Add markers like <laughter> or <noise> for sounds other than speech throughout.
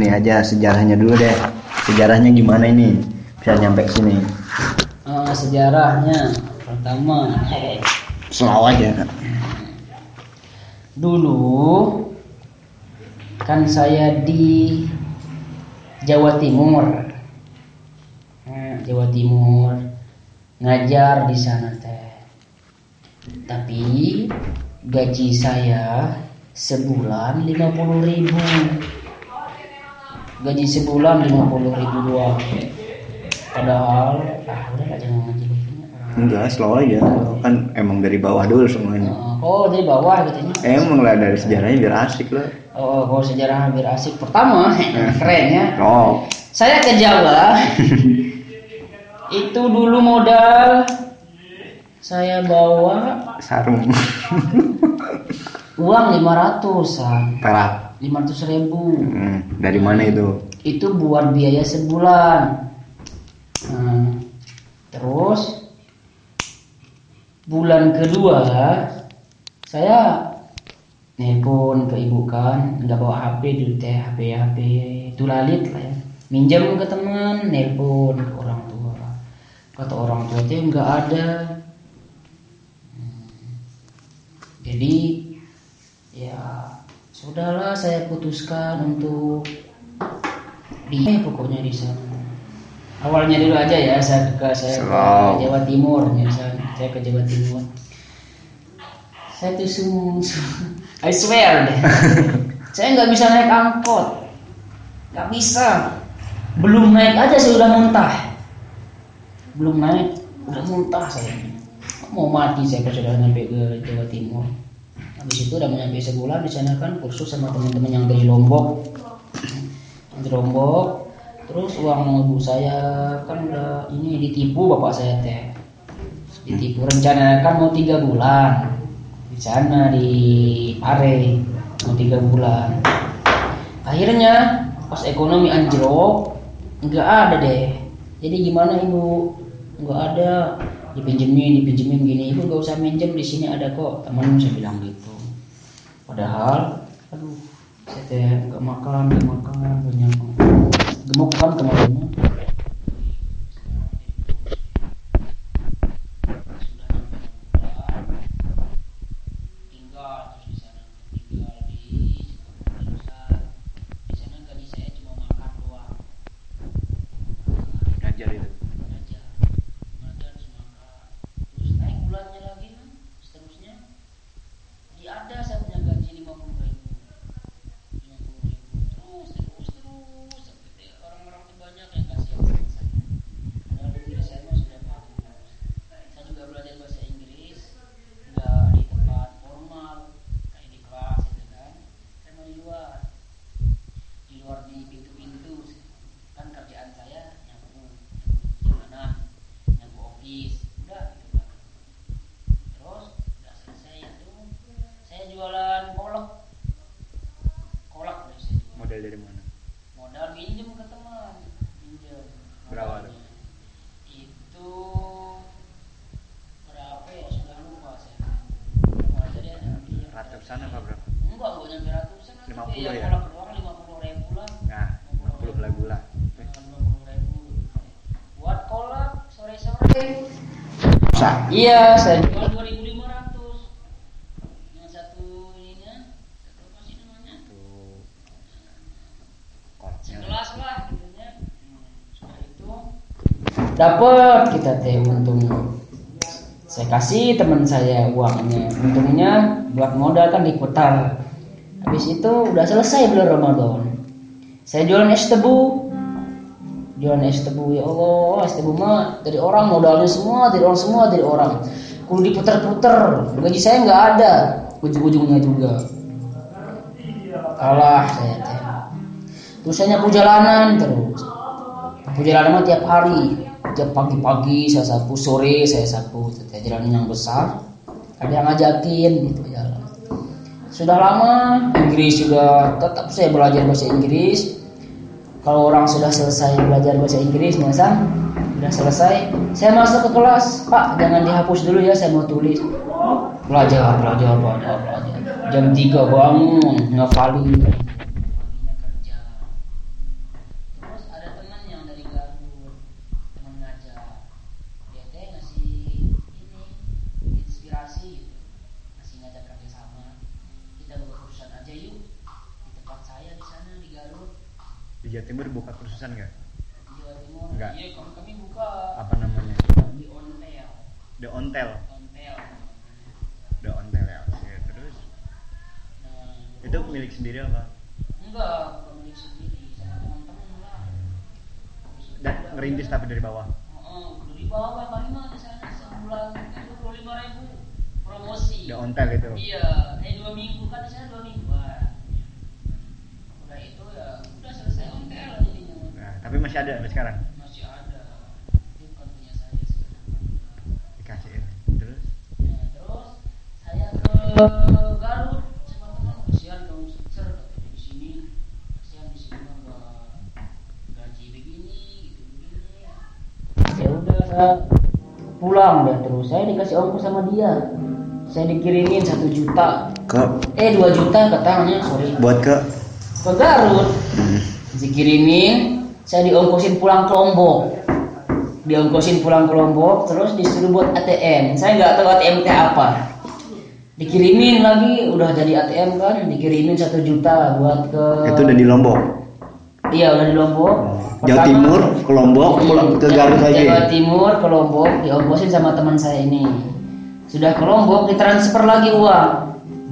ini aja sejarahnya dulu deh. Sejarahnya gimana ini? Bisa nyampe ke sini. Eh, sejarahnya pertama Selalu aja kan. dulu kan saya di Jawa Timur Eh, Jawa Timur ngajar di sana teh tapi gaji saya sebulan 50.000 ribu gaji sebulan 50.000 ribu doang padahal ah udah lah jangan ngaji Enggak, selalu aja. Kan emang dari bawah dulu semuanya. oh dari bawah gitu Emang lah dari sejarahnya biar asik lah. Oh, kalau sejarah hampir asik. Pertama, <laughs> keren ya. Oh, Saya ke Jawa. <laughs> itu dulu modal saya bawa sarung. uang 500-an. Perak. 500 ribu. Hmm, dari mana itu? Itu buat biaya sebulan. Nah, terus bulan kedua saya nelpon ke ibu kan nggak bawa HP dulu teh HP HP tulalit lah ya minjam ke teman nelpon ke orang tua kata orang tua teh nggak ada Hmm. jadi ya sudahlah saya putuskan untuk di pokoknya di sana. Awalnya dulu aja ya saya ke saya ke Jawa Timur ya saya, saya ke Jawa Timur. Saya tuh sung, <laughs> I swear deh. <laughs> Saya nggak bisa naik angkot. Nggak bisa. Belum naik aja saya udah muntah. Belum naik udah muntah saya. Mau mati saya pas sudah nyampe ke Jawa Timur habis itu udah nyampe sebulan di sana kan kursus sama teman-teman yang dari Lombok. Yang dari Lombok. Terus uang ibu saya kan udah ini ditipu bapak saya teh. Ditipu rencana kan mau tiga bulan. Di sana di Pare mau tiga bulan. Akhirnya pas ekonomi anjlok nggak ada deh. Jadi gimana ibu? Nggak ada. Dipinjemin dipinjemin gini. Ibu nggak usah minjem di sini ada kok. Teman saya bilang gitu padahal aduh saya teh makan nggak makan banyak gemuk kan kemarinnya tinggal terus di sana tinggal di jurusan di sana gaji saya cuma makan doang Ngajar itu. ngajar ngajar terus makan terus naik bulannya lagi kan seterusnya di ada saya punya gaji lima puluh ribu lima puluh ribu terus terus terus sampai orang-orang tuh banyak yang kasih sama saya padahal dulu saya mah sudah bagus saya juga belajar bahasa Inggris nggak di tempat formal kayak di kelas gitu kan saya mau di luar di luar di pintu-pintu kan kerjaan saya nyapu nyapu jalanan nyapu office udah gitu kan terus udah selesai itu saya jualan kolak kolak udah saya jual Model dari mana? modal minjem ke teman minjem Berapa tuh? Modalnya. itu berapa ya sudah lupa saya Lupa aja deh nanti ya. Ratusan apa berapa? enggak enggak nyampe ratusan lah, 50 tapi yang ya? kolak doang lima puluh ribu lah Nah, 60 lagu lah. lima puluh ribu buat kolak sore sore Sah. Iya saya jual dua ribu lima ratus. Yang satu ininya satu apa sih namanya? Sekelas lah gitu ya Hmm, setelah itu. Dapat kita teh untung. Saya kasih teman saya uangnya. Untungnya buat modal kan diputar habis itu udah selesai bulan Ramadan. Saya jualan es tebu jualan es tebu ya Allah es tebu mah dari orang modalnya semua dari orang semua dari orang. Kudu diputar-putar gaji saya nggak ada ujung-ujungnya juga. Kalah saya teh. Terus saya nyapu jalanan terus. Nyapu jalanan mah tiap hari tiap pagi-pagi saya sapu sore saya sapu Saya jalanan yang besar ada yang ngajakin gitu jalan. Sudah lama Inggris juga tetap saya belajar bahasa Inggris kalau orang sudah selesai belajar bahasa Inggris misal sudah selesai saya masuk ke kelas. Pak jangan dihapus dulu ya saya mau tulis. Belajar belajar belajar belajar. Jam 3 bangun ngafalin di Jawa Timur buka kursusan nggak? Di Jawa Timur. Enggak. Iya, kami, kami buka. Apa namanya? Di Ontel. the ontel. Ontel. the ontel ya oke. Terus? Nah, itu milik sendiri apa? Enggak, bukan milik sendiri. Sama teman-teman lah. dan ngerintis tapi dari bawah? Oh, udah di bawah. Kali mah di sana sebulan itu puluh lima ribu. Promosi. the ontel itu? Iya, eh dua minggu. Kan di sana dua mingguan. Udah itu ya udah selesai ontel jadinya. nah, tapi masih ada sampai sekarang? Masih ada. Itu bukan punya saya sekarang. dikasihin terus? Ya, terus saya ke Garut sama teman kasihan kamu di sini kasihan di sini mah nggak gaji begini gitu begini ya udah saya pulang dan terus. Saya dikasih ongkos sama dia. Saya dikirimin satu juta. Ke eh dua juta katanya sorry. Buat ke ke Garut hmm. dikirimin saya diongkosin pulang ke Lombok diongkosin pulang ke Lombok terus disuruh buat ATM saya nggak tahu ATM teh apa. Dikirimin lagi udah jadi ATM kan dikirimin satu juta buat ke itu udah di Lombok? Iya udah di Lombok. Jawa Pertama- Timur ke Lombok pulang ke Jawa- Garut lagi? Jawa Timur ke Lombok diongkosin sama teman saya ini. Sudah ke Lombok ditransfer lagi uang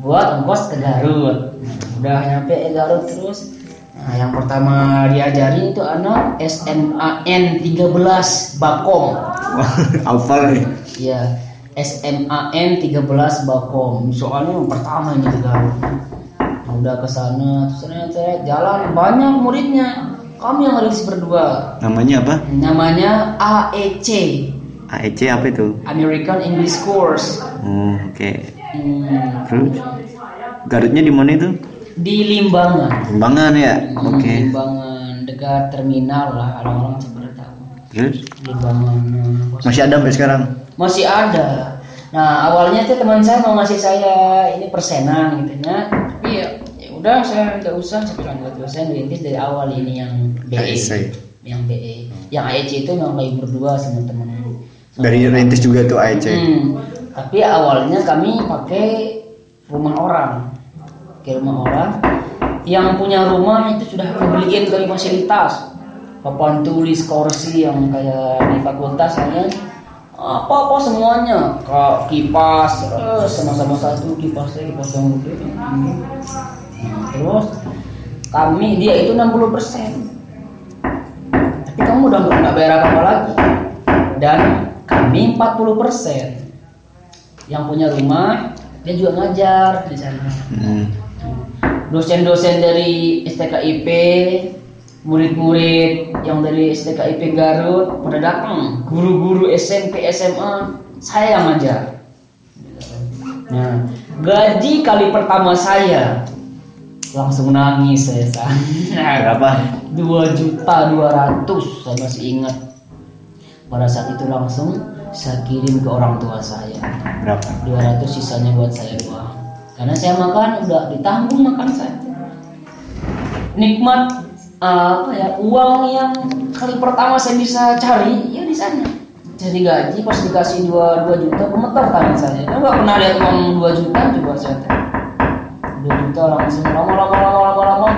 buat ongkos ke Garut udah nyampe Garut terus. Nah yang pertama diajarin itu anak SMAN 13 Bakom. <laughs> Hafal nih? Ya SMAN 13 Bakom. Soalnya yang pertama ini ke Garut Nah, udah ke sana terus ternyata jalan banyak muridnya. Kami yang harus berdua. Namanya apa? Namanya AEC AEC apa itu? American English Course. Oh, oke. Hmm, terus? Garutnya di mana itu di Limbangan. Limbangan ya? Hmm, oke. Limbangan dekat terminal lah orang-orang pada tahu. Terus? Limbangan nah, masih ada sampai sekarang? Masih ada. Nah awalnya tuh teman saya mau ngasih saya ini persenan gitu ya. Tapi ya ya udah saya nggak usah saya bilang nggak usah ngerintis dari awal ini yang BE yang BE yang AEC itu yang kayak berdua sama teman dari rintis juga tuh AEC Hmm, tapi awalnya kami pakai rumah orang, ke rumah orang. Yang punya rumah itu sudah dibeliin kami fasilitas, papan tulis, kursi yang kayak di fakultas hanya apa apa semuanya, Kak, kipas, sama-sama satu kipasnya kipas yang gede. Terus kami dia itu 60 tapi kamu udah nggak bayar apa-apa lagi. Dan kami 40 yang punya rumah dia juga ngajar di sana. Hmm. Dosen-dosen dari STKIP murid-murid yang dari STKIP Garut pada datang. Guru-guru SMP SMA saya yang ngajar. Nah gaji kali pertama saya. Langsung nangis saya <laughs> berapa? 2 juta 200 saya masih ingat. Pada saat itu langsung saya kirim ke orang tua saya. Berapa? 200 sisanya buat saya doang karena saya makan udah ditanggung makan saya. Nikmat uh, apa ya uang yang kali pertama saya bisa cari ya di sana. Jadi gaji pas dikasih 2, 2 juta gemeter tangan saya. Saya nggak pernah lihat uang 2 juta coba saya teh 2 juta langsung lama-lama lama-lama lama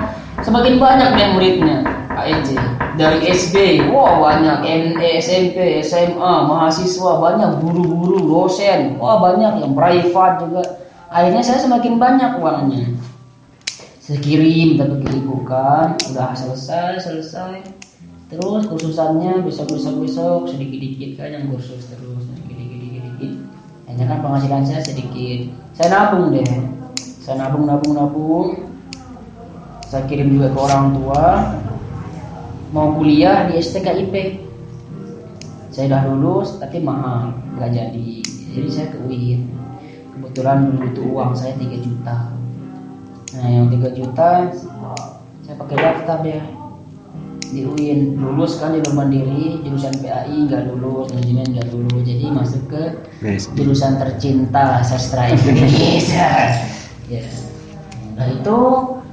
semakin banyak deh muridnya AEC dari SD wah banyak. ME SMP SMA mahasiswa banyak guru-guru dosen. Wah banyak yang private juga akhirnya saya semakin banyak uangnya. Saya kirim tapi ibu kan. Udah selesai selesai. Terus kursusannya besok besok besok sedikit dikit kan yang kursus terus. Sedikit dikit dikit dikit hanya kan penghasilan saya sedikit. Saya nabung deh. Saya nabung nabung nabung. Saya kirim juga ke orang tua. Mau kuliah di STKIP saya udah lulus tapi mahal. Nggak jadi. Jadi saya ke UIN kebetulan itu uang saya 3 juta. Nah yang 3 juta saya pakai daftar deh di UIN lulus kan jalur mandiri jurusan PAI nggak lulus manajemen nggak lulus jadi masuk ke jurusan tercinta sastra Indonesia. <laughs> Ya. Nah itu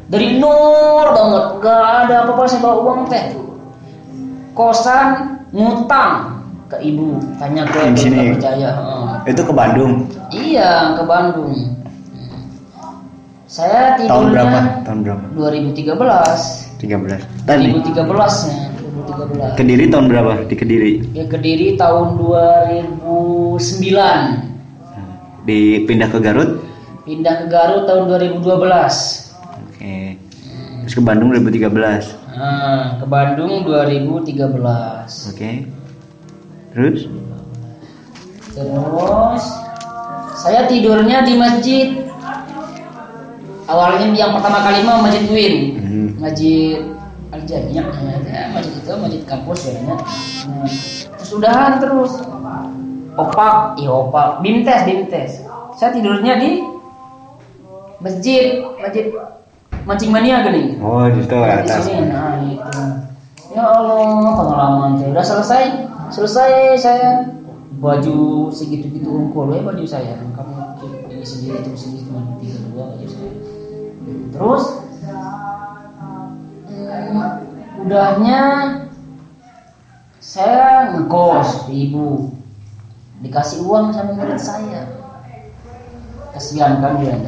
dari nol banget. Nggak ada apa-apa saya bawa uang teh. Kosan ngutang ke ibu. Tanya ke dokter percaya. Itu ke Bandung? Iya ke Bandung. Saya tahun berapa? Tidurnya tahun berapa? 2013 13 tadi? 2013 ya 2013 Kediri tahun berapa? Di Kediri? Ya Kediri tahun 2009 dipindah ke Garut? Pindah ke Garut tahun 2012 oke. Terus ke Bandung 2013 nah, ke Bandung 2013 oke. Terus terus saya tidurnya di masjid. Awalnya yang pertama kali mah masjid Win Hmm. masjid Al Jamiah ya, masjid itu masjid kampus ya nah, terus udahan terus. Opak iya opak. Bintes bintes saya tidurnya di masjid masjid mancing mania gini oh di situ di atas. sini nah itu. Ya Allah pengalaman saya. Udah selesai selesai saya baju segitu gitu unggul. Ya baju saya kamu ini sendiri itu sendiri cuma tiga dua baju saya. Terus hmm, udahnya saya ngekos ibu. Dikasih uang sama murid saya. Kasihan kan dia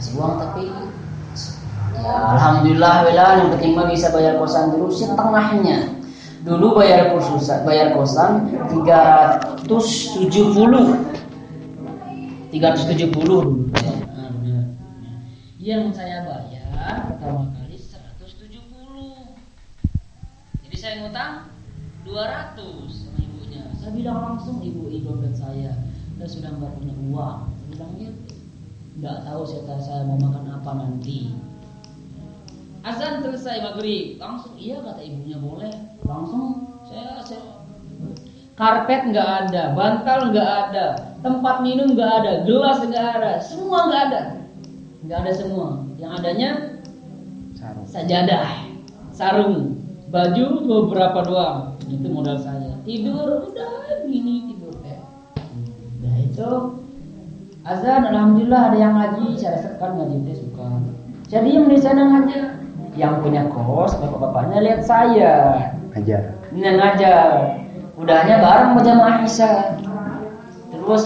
kasih uang tapi ya alhamdulillah yang penting bisa bayar kosan dulu setengahnya dulu bayar kosan bayar kosan 370 370 dulu ya. Ah, benar. yang saya bayar pertama kali 170 jadi saya ngutang 200 sama ibunya. Saya bilang langsung ibu ini dompet saya. Saya sudah nggak punya uang. Saya bilang ya nggak tahu saya saya mau makan apa nanti azan selesai maghrib. Langsung iya kata ibunya boleh. Langsung saya saya karpet nggak ada bantal nggak ada tempat minum nggak ada gelas nggak ada semua nggak ada. Nggak ada semua. Yang adanya sarung. sajadah sarung. Baju beberapa doang? Itu modal saya. Tidur udah gini tidur deh udah itu. Azan alhamdulillah ada yang ngaji. Saya rasakan ngaji teh suka. Saya diem di sana ngajar yang punya kos bapak-bapaknya lihat saya. Ajar ini ngajar. Udahnya bareng berjamaah Isya terus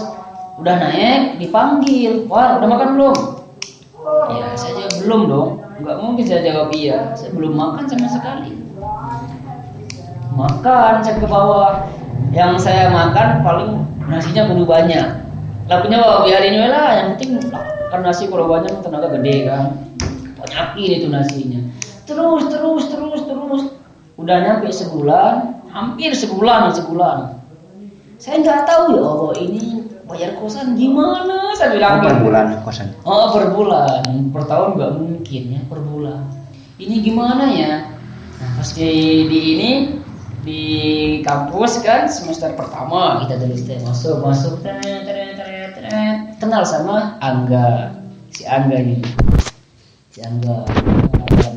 udah naik dipanggil. Wah udah makan belum? Ya saya jawab belum dong. Nggak mungkin saya jawab iya. Saya belum makan sama sekali. Makan saya ke bawah. Yang saya makan paling nasinya kudu banyak. Lakunya bawa biarin lah. Yang penting kan nasi kalau banyak tenaga gede kan. Banyakin itu nasinya terus terus terus terus udah nyampe sebulan hampir sebulan sebulan saya nggak tahu ya Allah ini bayar kosan gimana saya bilang oh, per gitu. bulan kosan Oh per bulan, per tahun nggak mungkin ya per bulan. Ini gimana ya? Nah pas di, di ini di kampus kan semester pertama kita tulis teh masuk masuk tret, tret, tret. kenal sama Angga si Angga ini si Angga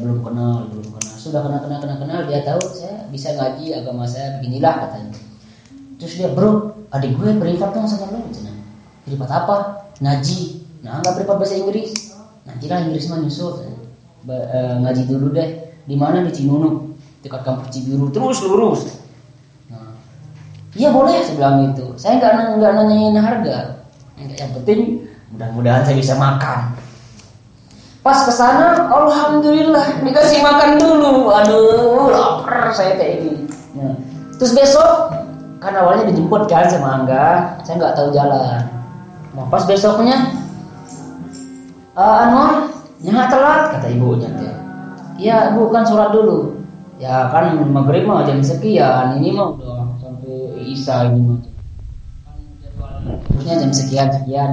belum kenal belum kenal. Sudah kenal kenal kenal kenal dia tahu saya bisa ngaji agama saya beginilah katanya. Terus dia bro adik gue privat dong sama lo cina privat apa? Ngaji. Nah nggak privat bahasa Inggris. Nanti lah Inggris mah nyusul Ba- eh, ngaji dulu deh. Di mana? Di Cinunuk dekat kampus Cibiru. Terus lurus. Nah, iya boleh bilang gitu. Saya nggak nanyain harga. Yang penting mudah-mudahan saya bisa makan pas ke sana alhamdulillah dikasih makan dulu. Aduh lapar saya kayak gini. Nah, terus besok kan awalnya dijemput kan sama Angga saya nggak tahu jalan. Nah pas besoknya "Eh, Anwar jangan telat kata ibunya. Teh iya bu kan sholat dulu. Ya kan maghrib mah jam sekian ini mah udah sampai isya ini mah. Kan terusnya jam sekian sekian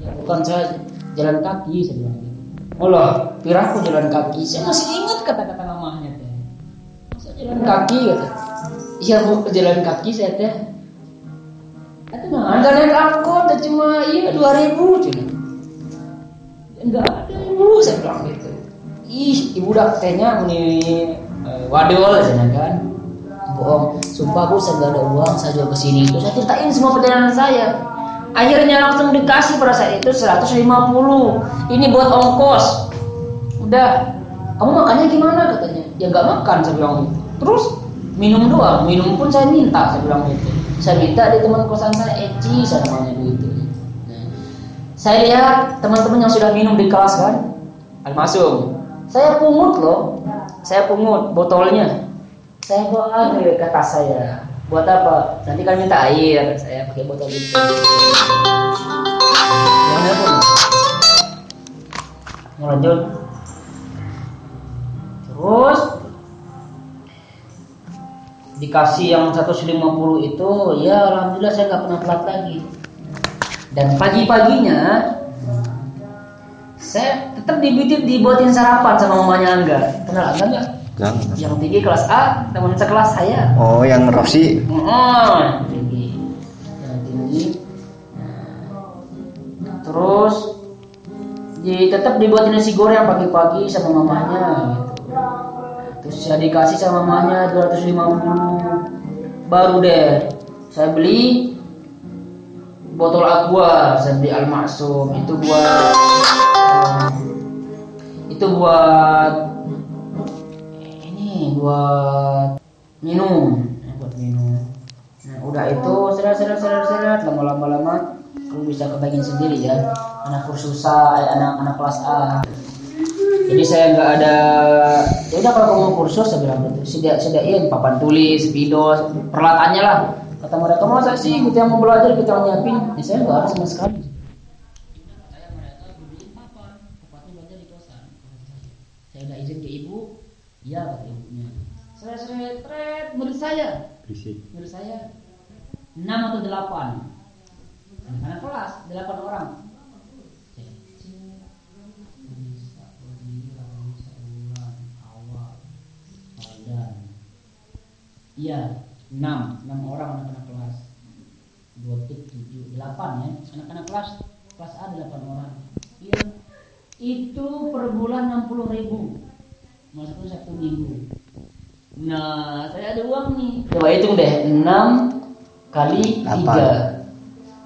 ya bukan saya jalan kaki saya bilang. gitu Allah, piraku jalan kaki. Saya masih ingat kata-kata mamahnya teh. Masa jalan kaki kata. Iya bu, jalan kaki saya teh. Itu nah, anda naik angkot, teh cuma iya dua ribu cina. Enggak ada ibu, saya bilang gitu. Ih, ibu dak tehnya ini eh, wadol cina kan. Bohong, sumpah bu saya nggak ada uang, saya jual ke sini. Terus saya ceritain semua perjalanan saya. Akhirnya langsung dikasih pada saat itu 150 Ini buat ongkos. Udah Kamu makannya gimana? katanya. Ya nggak makan saya bilang. Terus minum doang. Minum pun saya minta saya bilang gitu. Saya minta di teman kosan saya Eci saya namanya gitu. Saya lihat teman-teman yang sudah minum di kelas kan Almasum Saya pungut loh. Saya pungut botolnya. Saya bawa ke ke tas saya. Buat apa? Nanti kan minta air. Saya pakai botol itu. Yang pun. Mau lanjut. Terus dikasih yang 150 itu ya alhamdulillah saya nggak pernah telat lagi dan pagi-paginya saya tetap dibuatin dibuatin sarapan sama mamanya Angga kenal Angga nggak Jangan. yang tinggi kelas A teman sekelas saya. Oh, yang Rosi. oh tinggi. Yang tinggi. Nah, terus di tetap dibuatin nasi goreng pagi-pagi sama mamanya gitu. Terus saya dikasih sama mamanya 250 baru deh saya beli botol aqua saya beli al maksum. Itu buat itu buat buat minum. Ya, buat minum. Nah udah itu seret seret lama lama lama kamu bisa kebagian sendiri ya. Anak kursus eh, anak anak kelas A. Jadi saya nggak ada ya udah kalau kamu mau kursus saya bilang gitu sedia sediain papan tulis spidol peralatannya lah. Kata mereka masa sih kita yang mau belajar kita yang nyiapin? Ya saya nggak ada sama sekali. Saya udah izin ke ibu. Iya kata saya seret seret murid saya Berisik. murid saya enam atau delapan anak kelas delapan orang. Iya, enam, enam orang anak-anak kelas. Dua tip tujuh, delapan ya, anak-anak kelas kelas A delapan orang. Iya, itu per bulan enam puluh ribu, masuk satu minggu. Nah, saya ada uang nih. Coba hitung deh, enam kali Delapan. tiga.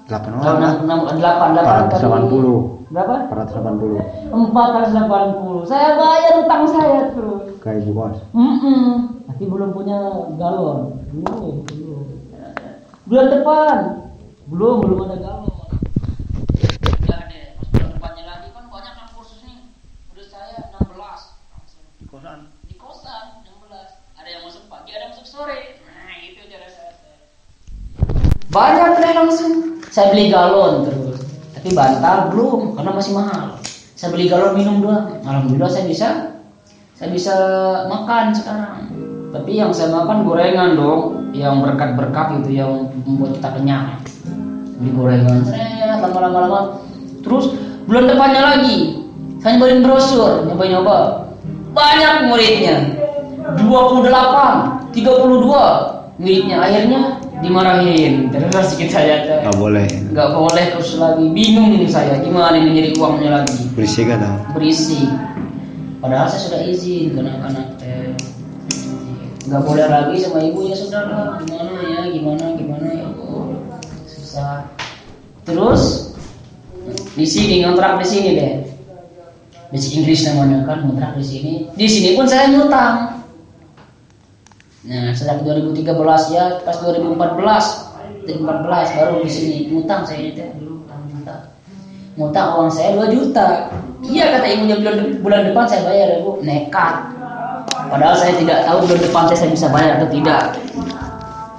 Delapan Kalau orang. enam, enam, delapan, delapan kali 480. berapa? 480 480 saya bayar utang saya terus ke ibu kos. Mm-mm. tapi belum punya galon belum belum bulan depan belum belum ada galon Udah deh, pas bulan depannya lagi kan banyak yang kursus nih udah saya 16 langsung Kosan. di kosan 16 ada yang masuk pagi ada yang masuk sore nah itu cara saya banyak deh langsung. Saya beli galon terus. Tapi bantal belum karena masih mahal. Saya beli galon minum doang. Alhamdulillah saya bisa saya bisa makan sekarang. Tapi yang saya makan gorengan dong. Yang berkat-berkat gitu yang membuat kita kenyang. Beli gorengan seret lama-lama lama terus bulan depannya lagi. Saya nyobain brosur. Nyobain nyoba banyak muridnya. 28 32 muridnya. Akhirnya dimarahin. Terus kita ya Nggak boleh. nggak boleh terus lagi. Bingung saya gimana ini nyari uangnya lagi? Berisik kan? berisik. Padahal saya sudah izin ke anak-anak teh. Nggak boleh lagi sama ibu ya sudah lah gimana ya gimana gimana ya Allah susah. Terus di sini ngontrak di sini deh. Basic Inggris namanya kan ngontrak di sini. Di sini pun saya nyutang nah sejak 2013 ya pas 2014 2014 baru di sini. Ngutang saya itu dulu utang ngutang ngutang uang saya 2 juta. Iya kata ibunya bulan, bulan depan saya bayar ya bu. Nekat. Padahal saya tidak tahu bulan depan saya bisa bayar atau tidak.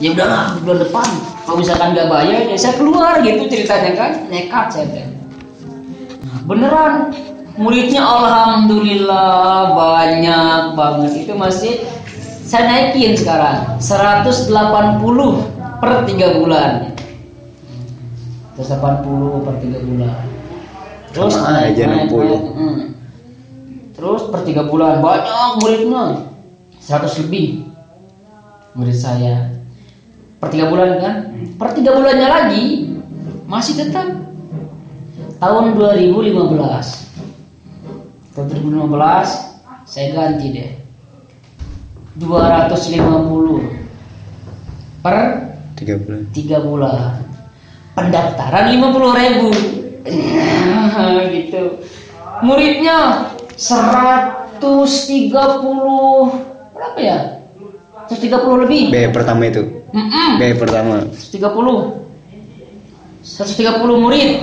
Ya udahlah bulan depan. Kalau misalkan nggak bayar ya saya keluar gitu ceritanya kan. Nekat saya teh. Nah, beneran. Muridnya alhamdulillah banyak banget. Itu masih saya naikin sekarang. 180 per 3 bulan. 180 per 3 bulan. Terus Sama naik, aja naik, 60. naik, mm. terus per 3 bulan banyak muridnya. 100 lebih murid saya. Per 3 bulan kan? Per 3 bulannya lagi masih tetap. Tahun 2015 tahun 2015 saya ganti deh 250 per Tiga bulan. 3 bulan pendaftaran 50 ribu <laughs> gitu muridnya 130 berapa ya 130 lebih B pertama itu. Mm-mm. B pertama. 130 130 murid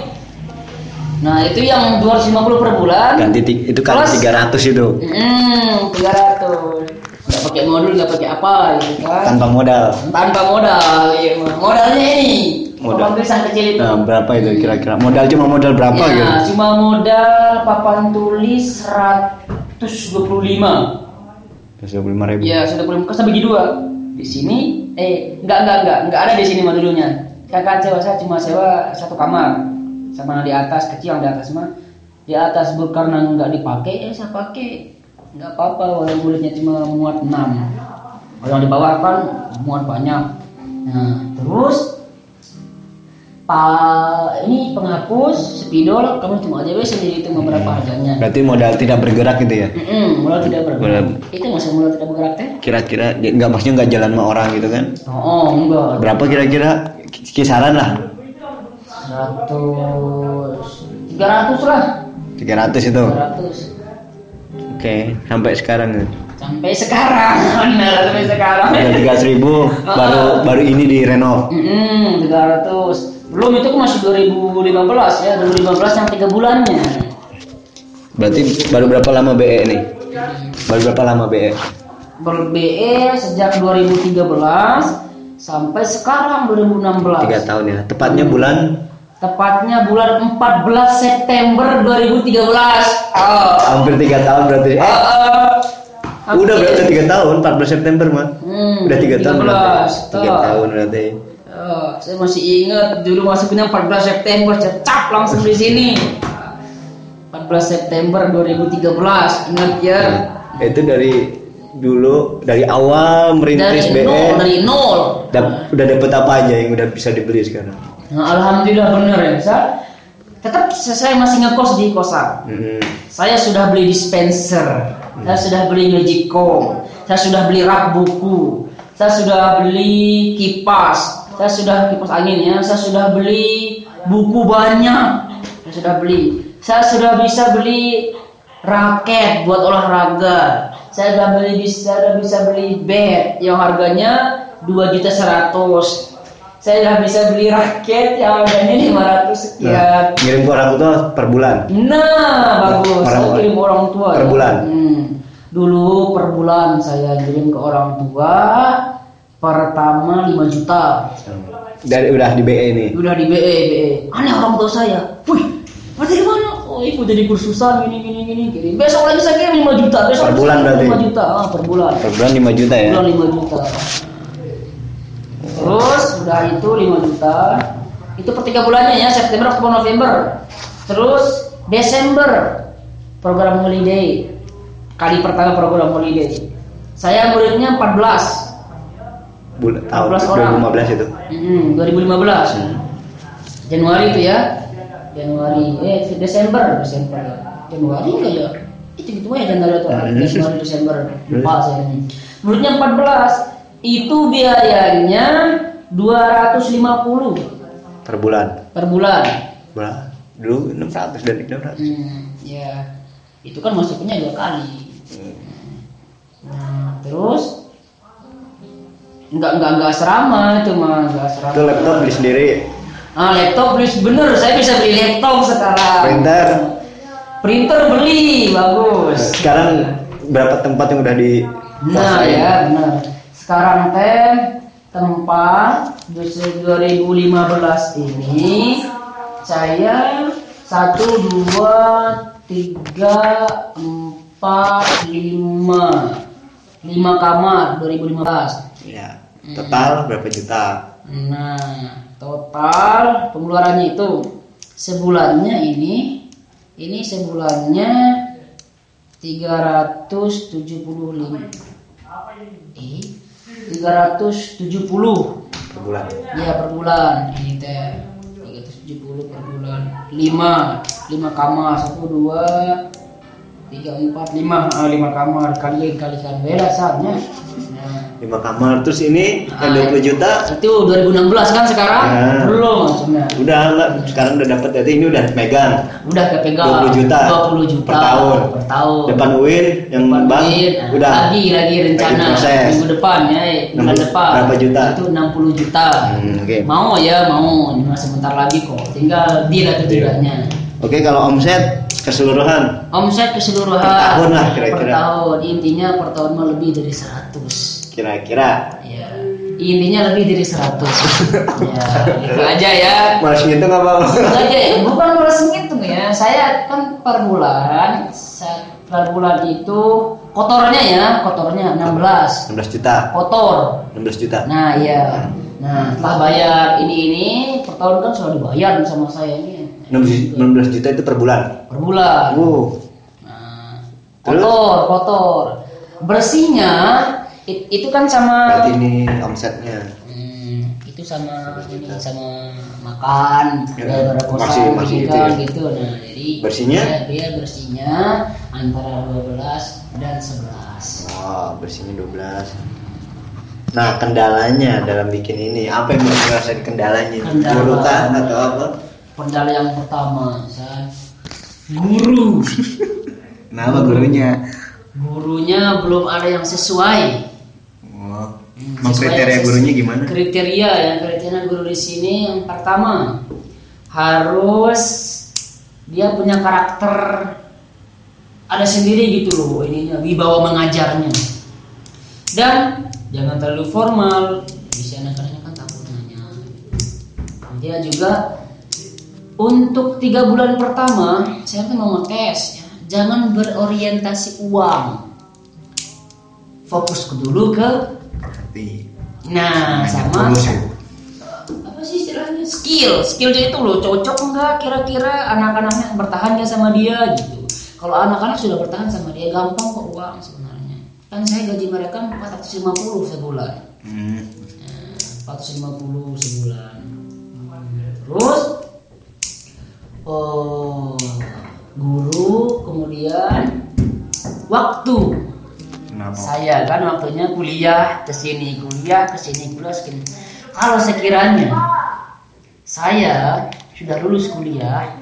Nah itu yang 250 per bulan. Ganti ti- itu kan Plus- 300 itu Hmm, 300. Nggak pakai modul, nggak pakai apa gitu kan. tanpa modal. Tanpa modal, iya. Modalnya ini. Modal. Papan tulisan kecil itu. Nah, berapa itu kira-kira? Modal cuma modal berapa ya, gitu? cuma modal papan tulis 125. 25 ribu. Ya, sudah boleh kan bagi dua. Di sini, eh, enggak, enggak, enggak, enggak ada di sini modulnya. Kakak sewa saya cuma sewa satu kamar, sama di atas kecil yang di atas mah. Di atas karena enggak dipakai, eh saya pakai, enggak apa-apa. Walau kulitnya cuma muat 6 Kalau yang di bawah kan muat banyak. Nah, terus Pak ini penghapus spidol kamu cuma aja sendiri itu berapa harganya. Berarti modal tidak bergerak gitu ya? Mm modal tidak bergerak. Modal. Itu masih modal tidak bergerak teh? Kira-kira nggak maksudnya nggak jalan sama orang gitu kan? Oh, oh enggak. Berapa kira-kira kisaran lah? 100 300 lah. 300 itu. 300. Oke, sampai sekarang ya. Sampai sekarang. <laughs> Benar, sampai sekarang. Udah 300 ribu <laughs> baru baru ini direnov. Mm 300. Belum itu kan masih 2015 ya, 2015 yang 3 bulannya. Berarti baru berapa lama BE nih? Baru berapa lama BE? Ber-BE sejak 2013 sampai sekarang 2016. Tiga tahun ya. Tepatnya bulan Tepatnya bulan 14 September 2013. Oh. hampir tiga tahun berarti. Eh, Uh, udah berarti tiga tahun, 14 September mah. Hmm, Udah tiga tahun 13, berarti. Tiga toh. tahun berarti. Oh, saya masih ingat dulu masuknya 14 September cecap langsung di sini. 14 September 2013 ingat ya. Nah, itu dari dulu dari awal merintis Dari BE nol, dari nol. dap- udah dapet apa aja yang udah bisa dibeli sekarang? Nah, alhamdulillah bener ya, Sa. Tetap saya masih ngekos di kosan. Mm-mm. Saya sudah beli dispenser, saya sudah beli magicom, saya sudah beli rak buku, saya sudah beli kipas, saya sudah kipas angin ya, saya sudah beli buku banyak, saya sudah beli, saya sudah bisa beli raket buat olahraga, saya sudah beli bisa bisa beli bed yang harganya dua juta seratus. Saya sudah bisa beli raket yang harganya 500 sekian. Nah, ngirim ke orang tua per bulan. Nah, bagus. Saya kirim ke orang tua. per ya. bulan? Hmm. Dulu per bulan saya kirim ke orang tua pertama 5 juta. Dari udah di BE nih. Udah di BE, BE. Aneh orang tua saya. Wih, berarti gimana? Oh, ibu jadi kursusan gini gini gini kirim. Besok lagi saya kirim 5 juta. Besok Per bulan berarti? 5 juta ah, per bulan. Per bulan 5 juta ya. Bulan 5 juta. Terus udah itu 5 juta. Itu per tiga bulannya ya September, Oktober, November. Terus Desember program holiday. Kali pertama program holiday. Saya muridnya 14. Bulan tahun 14 orang. 2015 itu. Mm, 2015. Januari itu ya. Januari eh Desember, Desember. Januari enggak ya? Itu gitu ya Januari atau Hmm. Januari Desember. Lupa saya ini. Muridnya 14. Itu biayanya 250 Per bulan. per bulan. Bulan. Dulu 600 dan 600. Hmm, ya. Itu kan masuknya dua kali. Nah, terus enggak enggak enggak asrama itu mah enggak asrama. Itu laptop beli sendiri. Ah laptop beli bener, saya bisa beli laptop sekarang. Printer. Printer beli, bagus. Sekarang berapa tempat yang udah di Nah ya benar. Sekarang teh tempat di 2015 ini saya satu dua tiga empat lima lima kamar 2015. ya total berapa juta? Nah, total pengeluarannya itu sebulannya ini ini sebulannya 375. Eh, 370 Per bulan. ya per bulan. Ini teh 370 per bulan. 5 5 kamar. 1 2 3 4 5 ah, 5 kamar. Kalian kalikan beda saatnya 5 kamar. Terus ini yang Ah, 20 juta? itu 2016 kan sekarang? Ya. belum maksudnya. Udah enggak. Sekarang udah dapat berarti ini udah megang. Udah kepegang. 20 juta 20 juta per tahun. per tahun. Depan UIN yang Depan bank duit, udah. Lagi lagi rencana. Lagi minggu depan ya eh, bulan 60 depan. berapa juta? itu 60 juta. Hmm, oke. mau ya mau. Cuma sebentar lagi kok. Tinggal deal atau Deal. tidaknya. Oke, kalau omset keseluruhan? Omset keseluruhan Per tahun lah kira-kira. Per tahun. Intinya per tahun mah lebih dari 100. Kira-kira Ya. Intinya lebih dari 100. <laughs> ya, itu aja ya. Mas gitu nggak bang? Itu aja ya. Bukan malas ngitung ya. Saya kan per bulan per bulan itu kotornya ya, kotornya 16. 16 juta, Kotor. 16 juta. Nah, iya. Nah, setelah bayar ini ini per tahun kan sudah dibayar sama saya ini. 16, 16 juta itu per bulan. Per bulan. Wow. Nah, Terus? kotor, kotor. Bersihnya it- itu kan sama Berarti ini omsetnya. Hmm, itu sama ini sama makan, Ya, ya, berapa masih- masih itu ya. gitu. Nah, jadi Bersihnya? Dia, dia bersihnya antara 12 dan 11. Wow, bersihnya 12. Nah, kendalanya dalam bikin ini, apa yang dirasain kendalanya? Kendala. Kan atau apa? Kendala yang pertama, saya guru. <laughs> Nama gurunya. Gurunya belum ada yang sesuai. Hmm, kriteria gurunya gimana? Kriteria yang kriteria guru di sini yang pertama harus dia punya karakter ada sendiri gitu loh ininya wibawa mengajarnya. Dan jangan terlalu formal bisa anak-anaknya kan takut nanya. Dia juga untuk tiga bulan pertama saya tuh mau ngetes ya jangan berorientasi uang. Fokus ke dulu ke Berarti Nah, sama tulus ya. apa sih istilahnya skill, skillnya itu loh cocok nggak kira-kira anak-anaknya bertahan nggak sama dia gitu. Kalau anak-anak sudah bertahan sama dia gampang kok uang sebenarnya. Kan saya gaji mereka 450 sebulan. Hmm. Nah, 450 sebulan. Terus oh guru kemudian waktu Kenapa? saya kan waktunya kuliah ke sini kuliah ke sini kuliah ke sini kalau sekiranya saya sudah lulus kuliah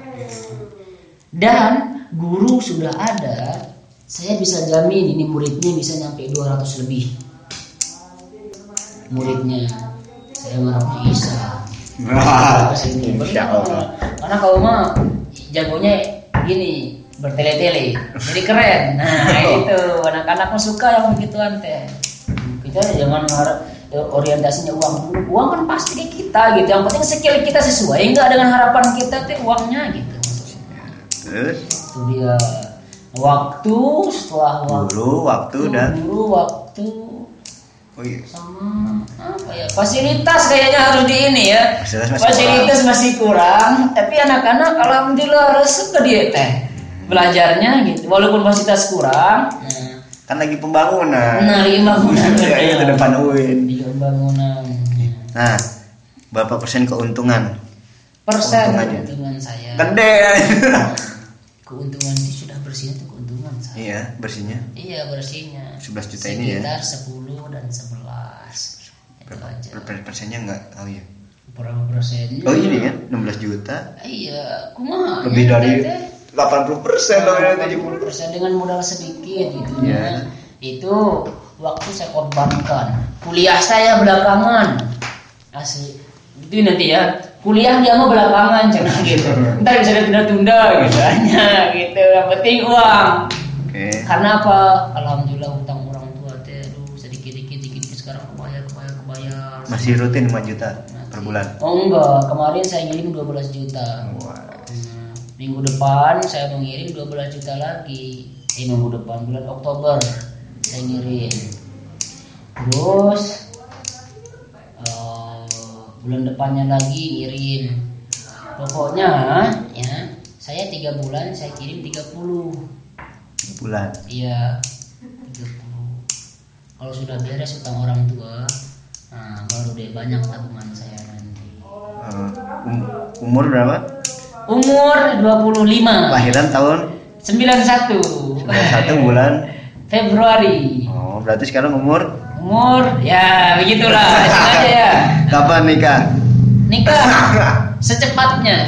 dan guru sudah ada saya bisa jamin ini muridnya bisa nyampe 200 lebih muridnya saya sini Insya Allah. karena kalau mah jagonya gini bertele-tele. Jadi keren. Nah <laughs> itu. Anak-anak suka yang begituan teh. Kita jangan harap ya, orientasinya uang. Dulu uang kan pasti ke kita gitu. Yang penting skill kita sesuai. Enggak dengan harapan kita teh uangnya gitu. Maksudnya Terus? Itu dia. Waktu setelah waktu. Guru, waktu dan? guru waktu. Oh iya. sama apa ya fasilitas kayaknya harus di ini ya. Fasilitas masih fasilitas masih kurang tapi anak-anak alhamdulillah resep ke dia teh belajarnya gitu walaupun fasilitas kurang nah, kan lagi pembangunan. nah di bangunan <laughs> Ya, itu depan UIN. di bangunan Nah, berapa persen keuntungan? persen Keuntungannya. keuntungan saya Gede. <laughs> keuntungan itu sudah bersih itu keuntungan saya iya, bersihnya. iya bersihnya 11 juta ini ya. sekitar 10 dan 11 itu Berapa aja per- persennya enggak tahu ya. berapa persennya Oh ini kan 16 juta. iya kumaha Lebih ya, dari? 80 persen loh ya 70 persen dengan modal sedikit gitu Iya. ya. Itu waktu saya korbankan. Kuliah saya belakangan. Asli. Itu nanti ya. Kuliah dia mau belakangan jangan <laughs> gitu. Ntar bisa ditunda-tunda gitu hanya gitu. Yang penting uang. Oke. Karena apa? Alhamdulillah utang orang tua teh aduh sedikit-dikit dikit sekarang kebayar kebayar kebayar. Masih rutin 5 juta per bulan. Oh enggak, kemarin saya ngirim 12 juta. Wah. Minggu depan saya mengirim 12 juta lagi. Eh minggu depan bulan Oktober saya ngirim. Terus eh, bulan depannya lagi ngirim. Pokoknya ya saya tiga bulan saya kirim 30 Bulan. iya 30 kalau sudah beres utang orang tua nah baru deh banyak tabungan saya nanti. Eh, um- umur berapa? Umur 25 Lahiran tahun? 91 91 bulan. <laughs> Februari. Oh, berarti sekarang umur? Umur ya begitulah. <laughs> Aja ya. Kapan nikah? nikah. <laughs> Secepatnya.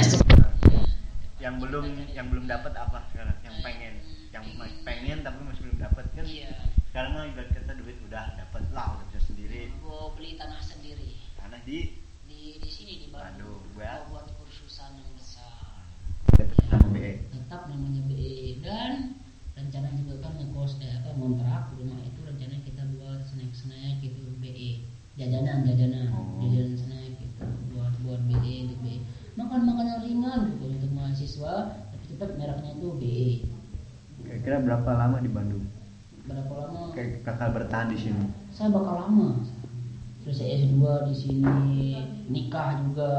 Yang belum yang belum dapat apa sekarang? Yang pengen, yang masih pengen tapi masih belum dapat kan? iya Sekarang mah ibarat kata duit udah dapat lah, udah bisa sendiri. mau beli tanah sendiri Tanah di di di sini di Bandung Bandung, buat Mau buat kursusan yang besar dapat pertama BE tetap namanya BE dan rencana juga kan ngekos eh, apa ngontrak rumah itu rencana kita buat snack snack gitu BE jajanan jajanan. Oh. jajanan snack gitu. Buat buat BE untuk BE makan makanan ringan gitu untuk mahasiswa tapi tetap mereknya itu BE kira-kira berapa lama di Bandung? Berapa lama? Kayak kakak bertahan di sini? Saya bakal lama. Terus saya S2 di sini nikah juga.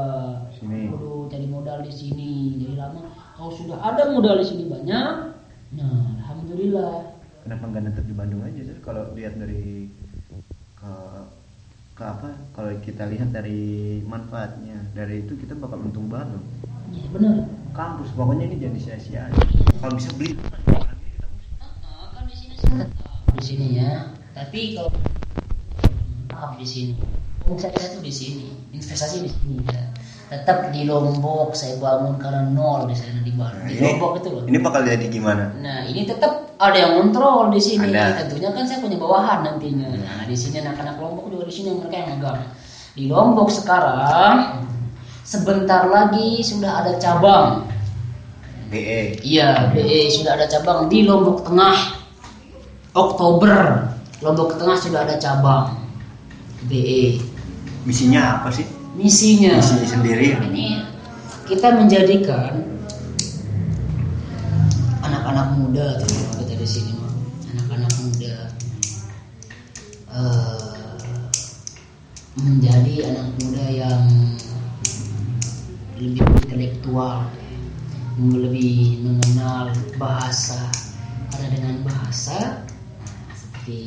Sini. perlu cari modal di sini. Jadi lama. Kalau sudah ada modal di sini banyak nah alhamdulillah. Kenapa nggak netep di Bandung aja sih kalau lihat dari ke ke apa kalau kita lihat dari manfaatnya dari itu kita bakal untung banget. Ya benar. Kampus pokoknya ini jadi sia-sia. Kalau bisa beli di sini ya tapi kalau tetap di sini. Tuh di sini. Investasi di sini ya. Tetap di Lombok saya bangun karena nol di sana di Bandung di Lombok itu loh ini bakal jadi gimana Nah, ini tetap ada yang kontrol di sini. Ada. Tentunya kan saya punya bawahan nantinya. Nah, di sini anak-anak Lombok juga di sini mereka yang megang. Di Lombok sekarang sebentar lagi sudah ada cabang. BE Iya, BE sudah ada cabang di Lombok Tengah. Oktober Lombok Tengah sudah ada cabang BE. misinya apa sih Misinya. Misi sendiri. Ini kita menjadikan anak-anak muda kalau kita di sini anak-anak muda eh, menjadi anak muda yang lebih intelektual lebih mengenal bahasa. Karena dengan bahasa seperti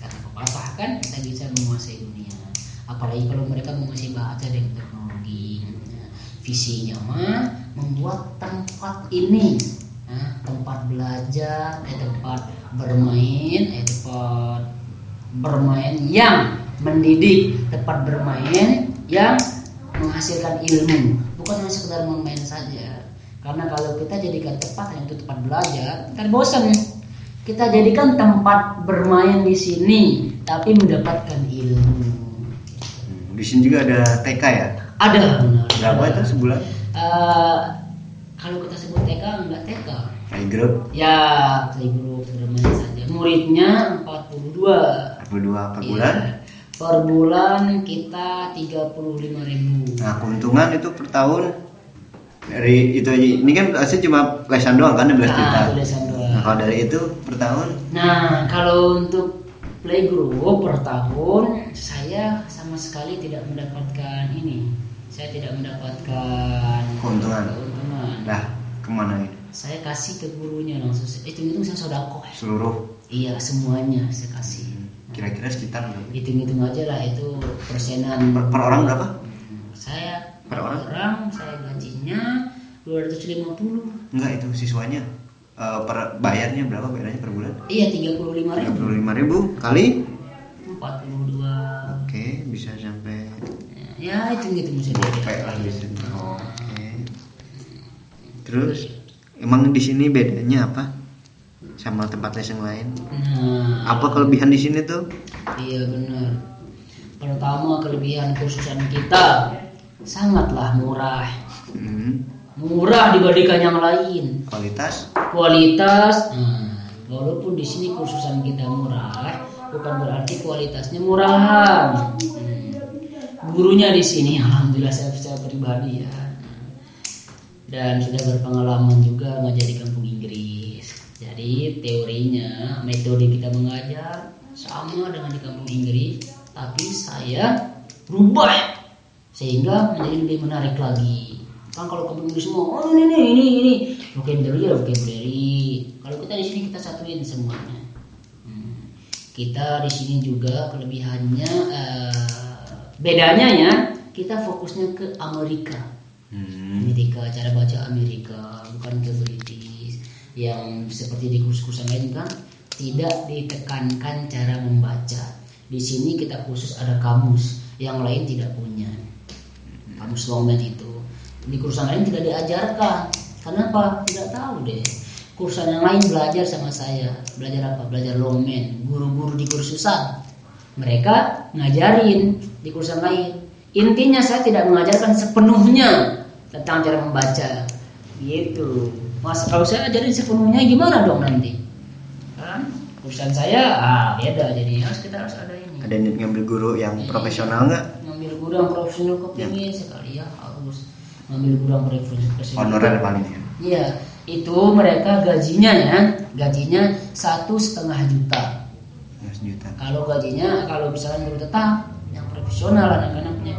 kata pepatah kan kita bisa menguasai dunia apalagi kalau mereka menguasai bahasa dan teknologi. Nah, visinya mah membuat tempat ini. Nah, tempat belajar eh, tempat bermain eh, tempat bermain yang mendidik tempat bermain yang menghasilkan ilmu. Bukan hanya sekedar bermain saja. Karena kalau kita jadikan tempat hanya untuk tempat belajar ntar bosan kita jadikan tempat bermain di sini tapi mendapatkan ilmu di sini juga ada TK ya? Ada benar. Berapa itu sebulan? Eh, kalau kita sebut TK enggak TK playgroup? Ya playgroup bermain saja. Muridnya 42 42 per Iya. bulan? Per bulan kita 35.000 ribu. Nah keuntungan itu per tahun dari itu aja. Ini kan asli cuma lesan doang kan 12 juta. nah, doang. nah kalau dari itu per tahun? Nah, kalau untuk playgroup per tahun saya sama sekali tidak mendapatkan ini. Saya tidak mendapatkan Keuntungan. keuntungan. lah ke mana ini Saya kasih ke gurunya langsung. Itu itu saya sodako. seluruh Iya semuanya saya kasih. kira-kira sekitar berapa? Hitung-hitung aja lah itu persenan. per, per orang berapa Saya Per orang? saya gajinya 250. enggak itu siswanya Eh, per bayarnya berapa? Bayarnya per bulan? Iya 35 ribu. 35 ribu kali? 42. oke bisa sampai Ya hitung-hitung sendiri. Oke lah bisa oke. Terus emang di sini bedanya apa? Sama tempat les yang lain? Nah, apa kelebihan di sini tuh? Iya benar. Pertama kelebihan kursusan kita sangatlah murah. Hmm, Murah dibandingkan yang lain. kualitas Kualitas, nah, walaupun di sini kursusan kita murah, bukan berarti kualitasnya murahan. Hmm. Gurunya di sini, <laughs> alhamdulillah saya, saya pribadi ya. Dan sudah berpengalaman juga ngajar di kampung Inggris. Jadi teorinya, metode kita mengajar sama dengan di kampung Inggris, tapi saya rubah sehingga menjadi lebih menarik lagi. Kan kalau Inggris semua, oh ini ini ini ini vocabulary ya vocabulary. Kalau kita di sini kita satuin semuanya. Hmm. Kita di sini juga kelebihannya eh, bedanya ya kita fokusnya ke Amerika. hmm. Amerika, cara baca Amerika, bukan ke British. Yang seperti di kursus-kursus lain kan tidak ditekankan cara membaca. Di sini kita khusus ada kamus, yang lain tidak punya. Kamus Longman itu. Di kursus lain tidak diajarkan. Kenapa? Tidak tahu deh. Kursus yang lain belajar sama saya. Belajar apa? Belajar Longman. Guru-guru di kursusan. Mereka ngajarin di kursus lain. Intinya saya tidak mengajarkan sepenuhnya tentang cara membaca. gitu mas kalau saya ajarin sepenuhnya gimana dong nanti kan urusan saya ah beda jadi harus kita harus ada ini ada ngambil guru yang profesional nggak ngambil guru yang profesional kepingin sekali ya harus ngambil guru yang profesional honorer paling ya. Iya, itu mereka gajinya ya, gajinya satu setengah juta. sejuta Kalau gajinya, kalau misalnya guru tetap yang profesional anak-anaknya,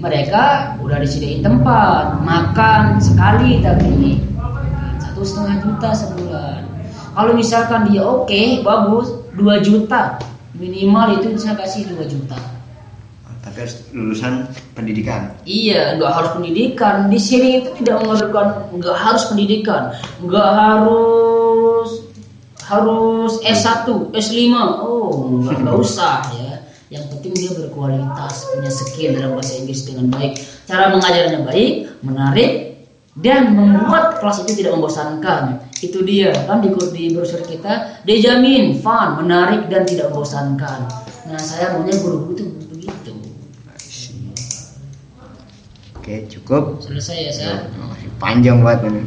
mereka udah disediain tempat, makan sekali tapi satu setengah juta sebulan. Kalau misalkan dia oke, bagus, 2 juta. Minimal itu saya kasih 2 juta. Tapi harus lulusan pendidikan Iya, nggak harus pendidikan. Di sini itu tidak mengharuskan nggak harus pendidikan, nggak harus harus S1, S5. Oh, nggak nggak <laughs> usah ya. Yang penting dia berkualitas, punya skill dalam bahasa Inggris dengan baik. Cara mengajarnya baik, menarik, dan membuat kelas itu tidak membosankan. Itu dia kan di, di brosur kita dijamin fun, menarik dan tidak membosankan. Nah, saya maunya guru-guru itu oke cukup Selesai ya, saya. masih panjang banget ini